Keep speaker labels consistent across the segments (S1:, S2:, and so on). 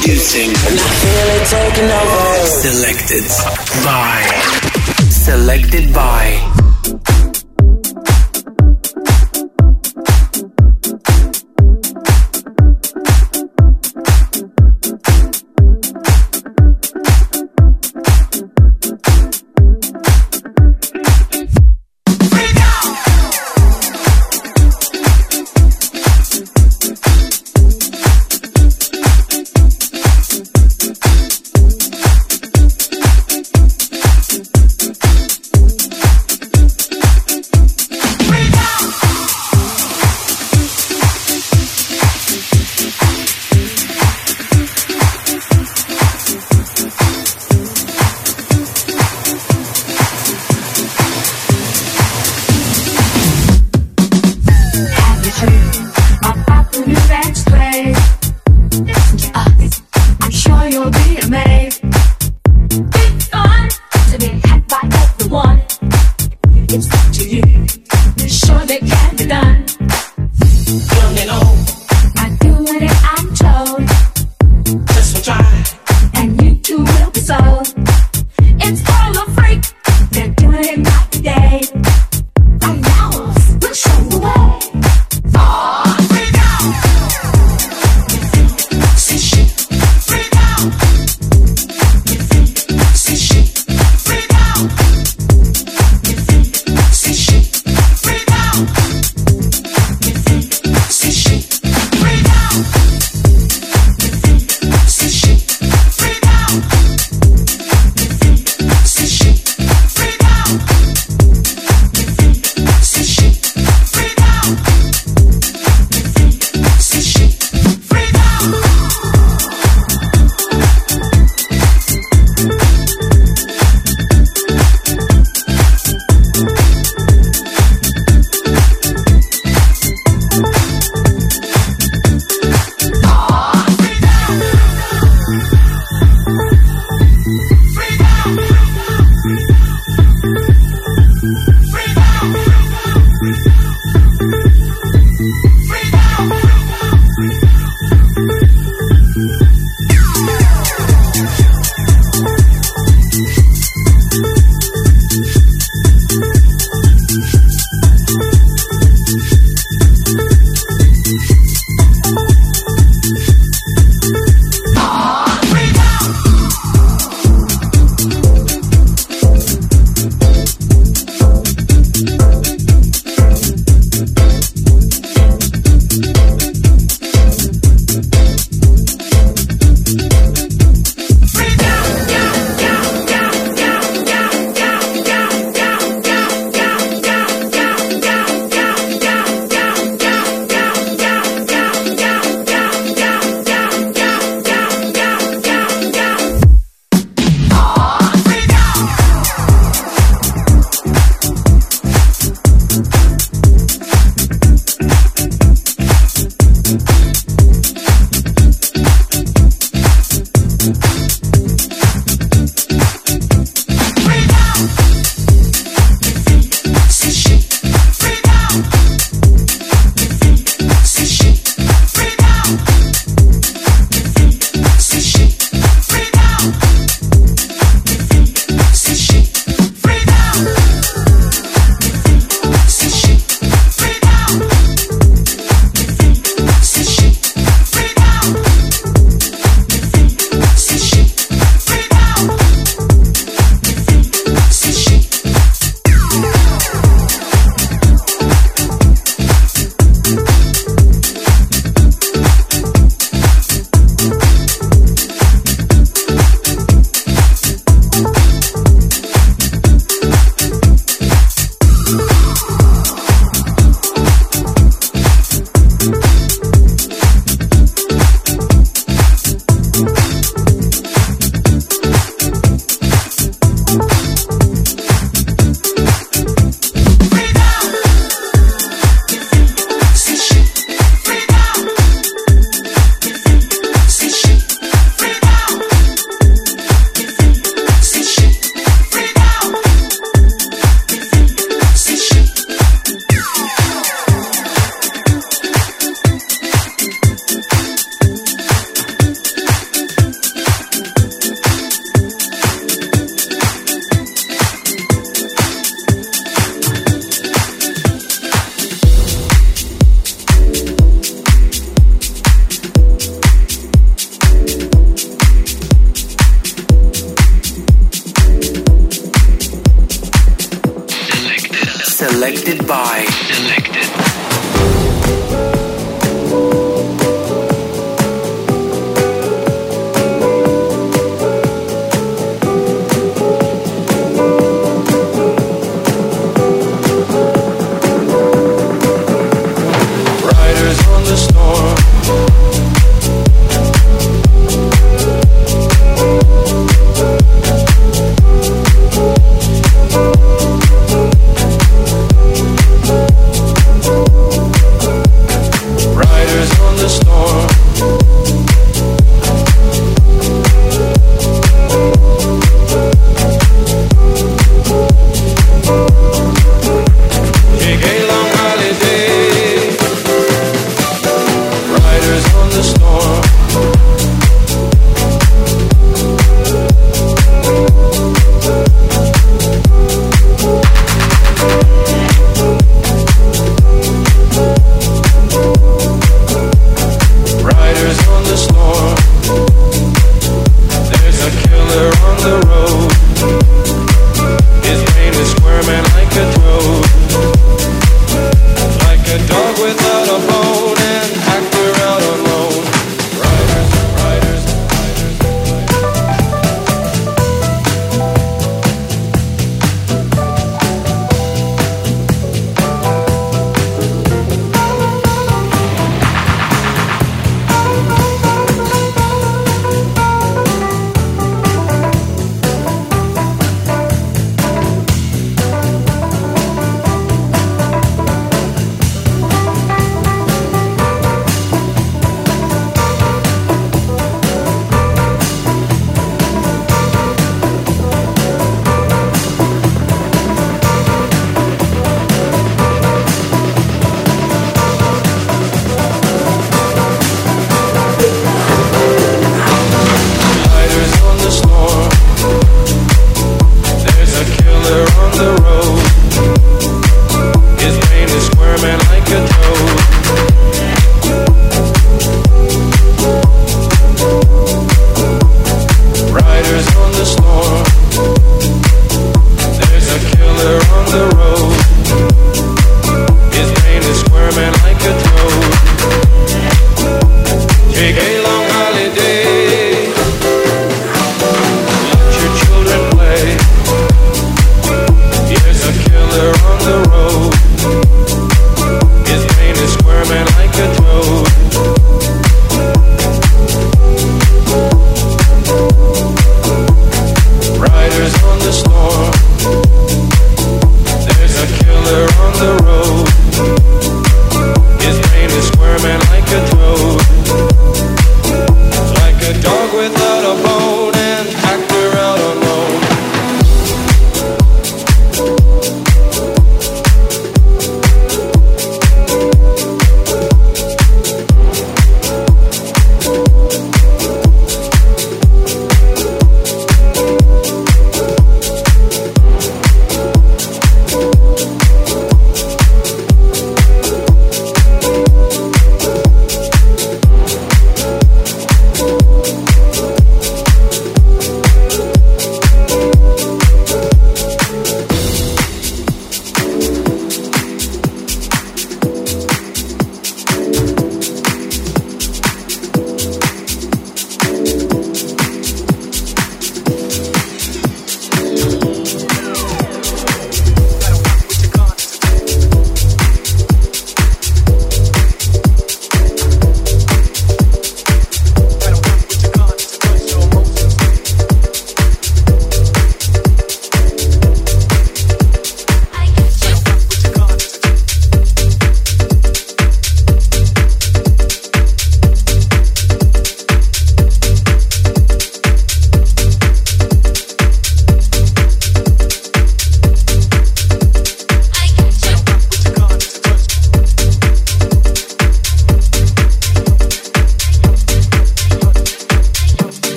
S1: Introducing. And I feel it taking over. Selected by. Selected by.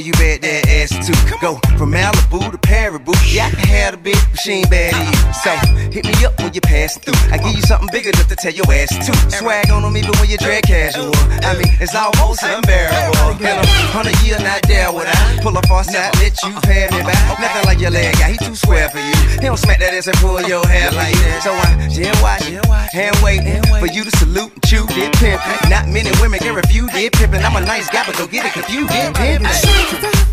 S1: you bet that
S2: ass to Go. From Malibu to Paris tell your pass through. I give you something bigger than to tear your ass to swag on them even when you dress casual. I mean, it's almost unbearable. In a hundred years, not there would I pull a fast out, let you pay me back. Nothing like your leg guy, he too square for you. He don't smack that ass and pull your hair like that. So I just watch, hand wait for you to salute and chew, did pimp. Not many women can refuse, did pimpin'. I'm a nice guy, but don't get it confused, did pimpin'.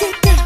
S3: Who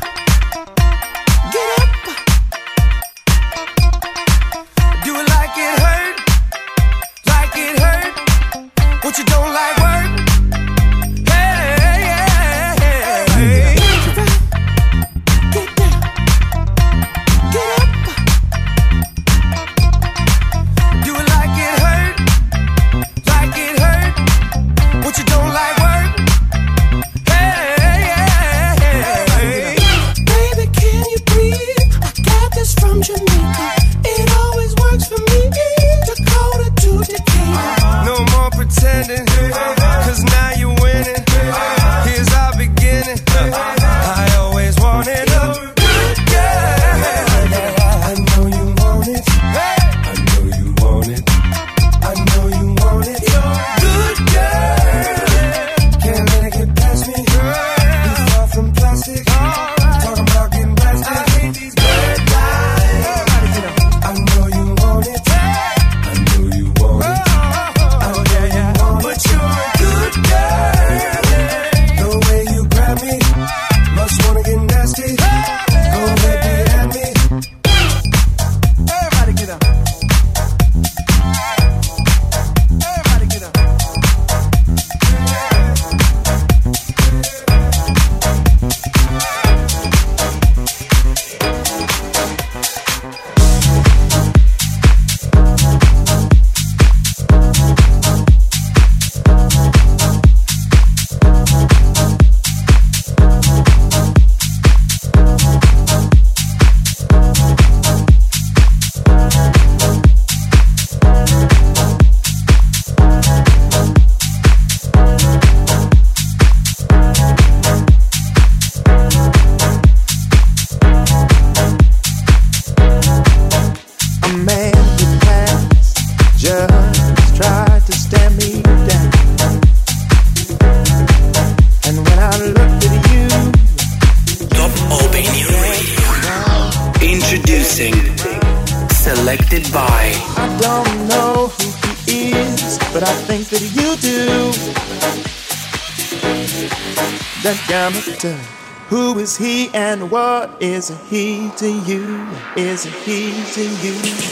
S3: what is he to you? Is he to you?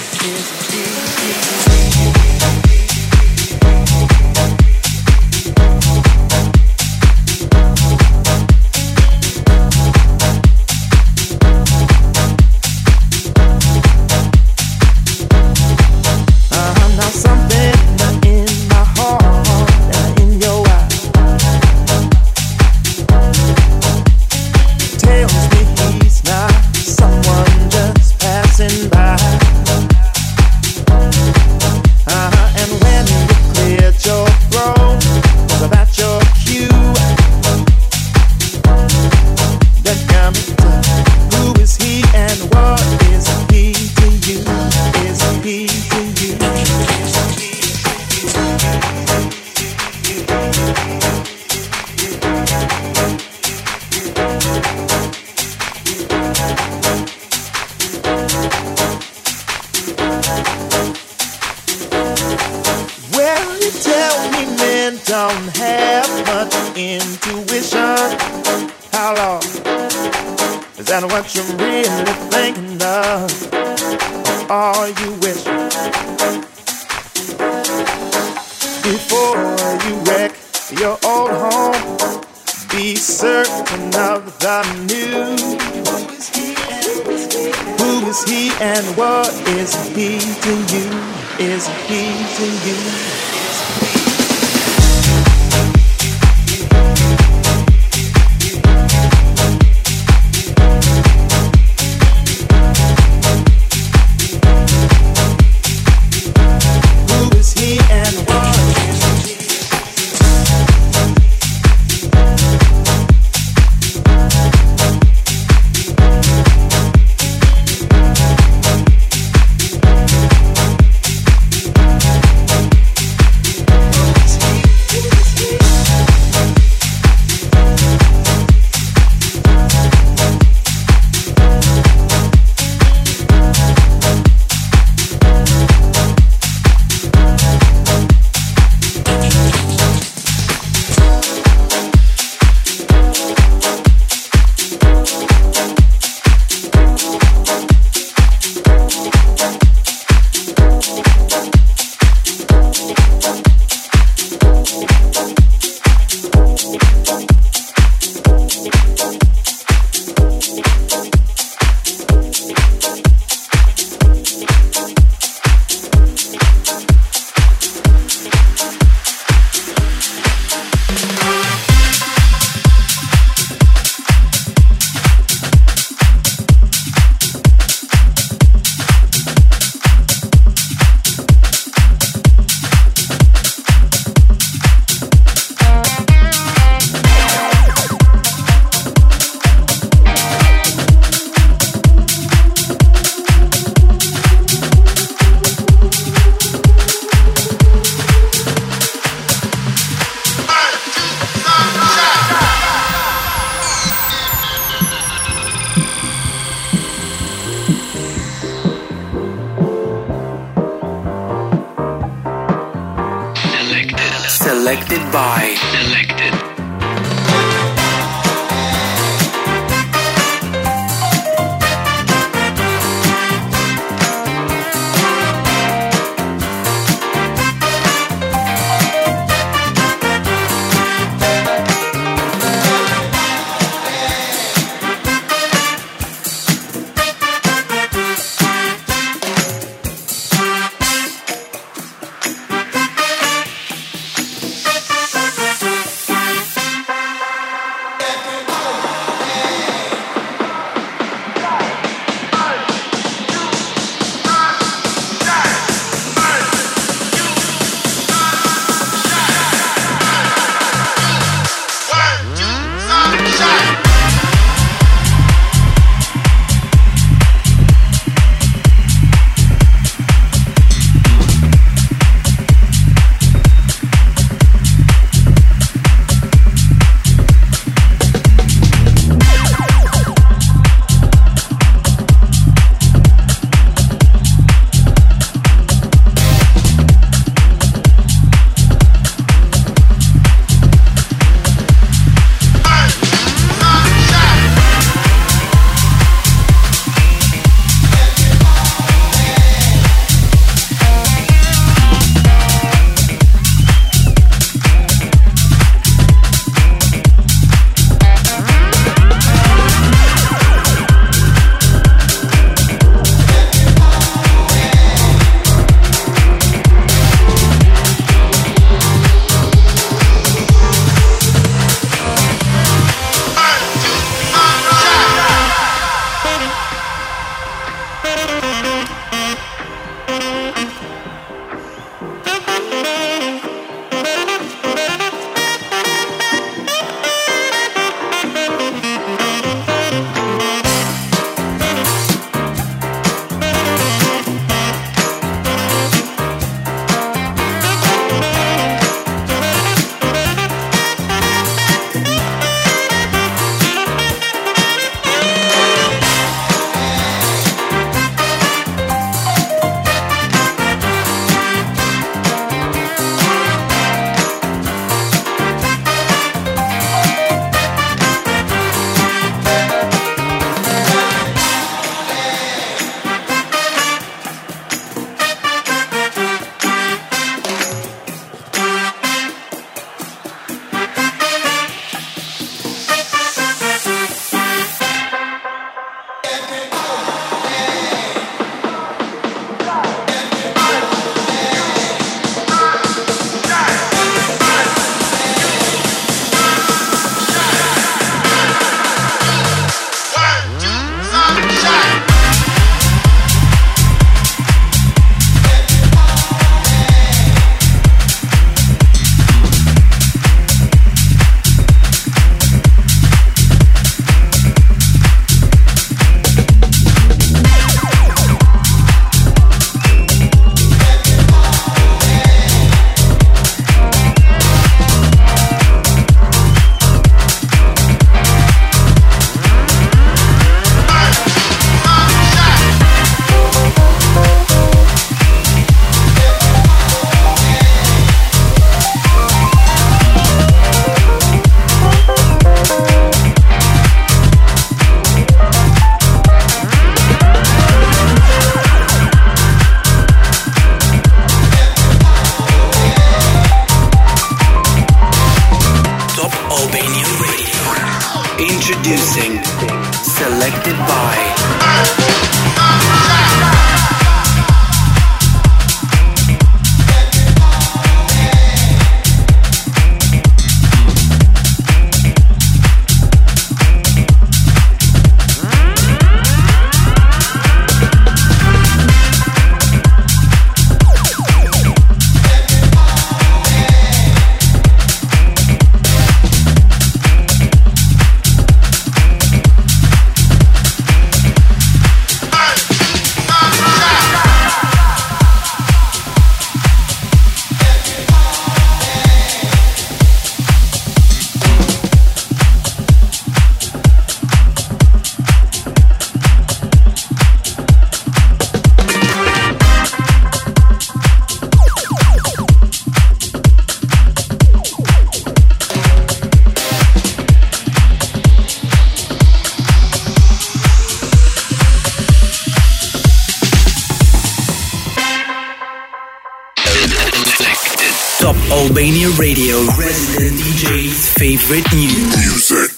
S1: Favorite news.
S4: Music.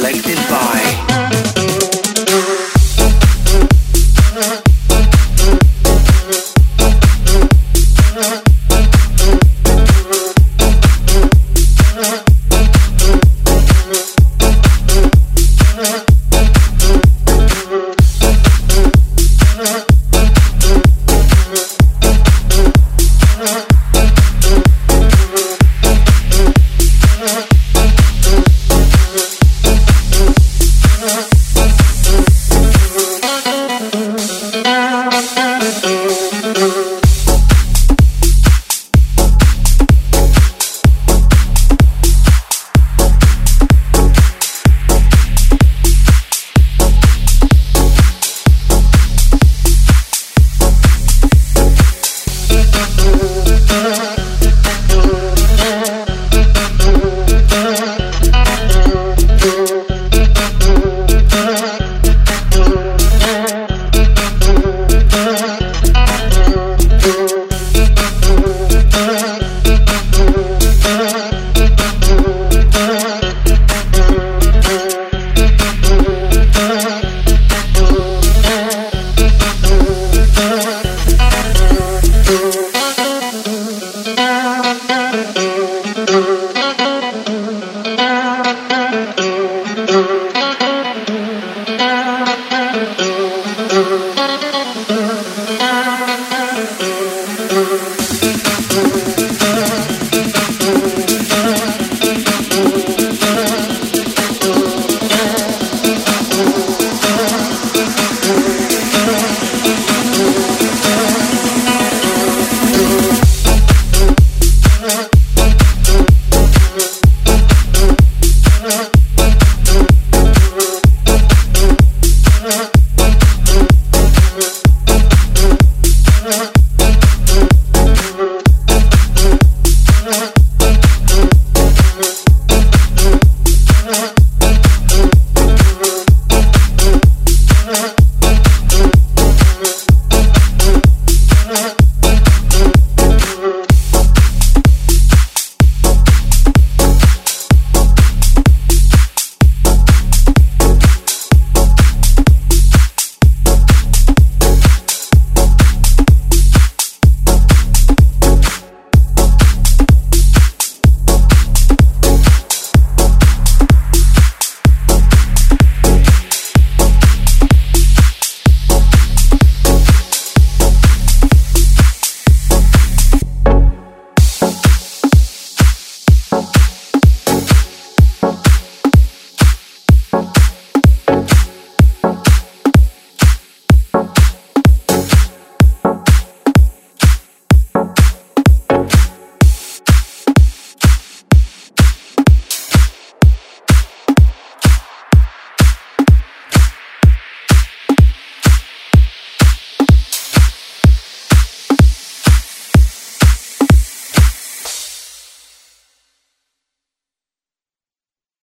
S1: selected by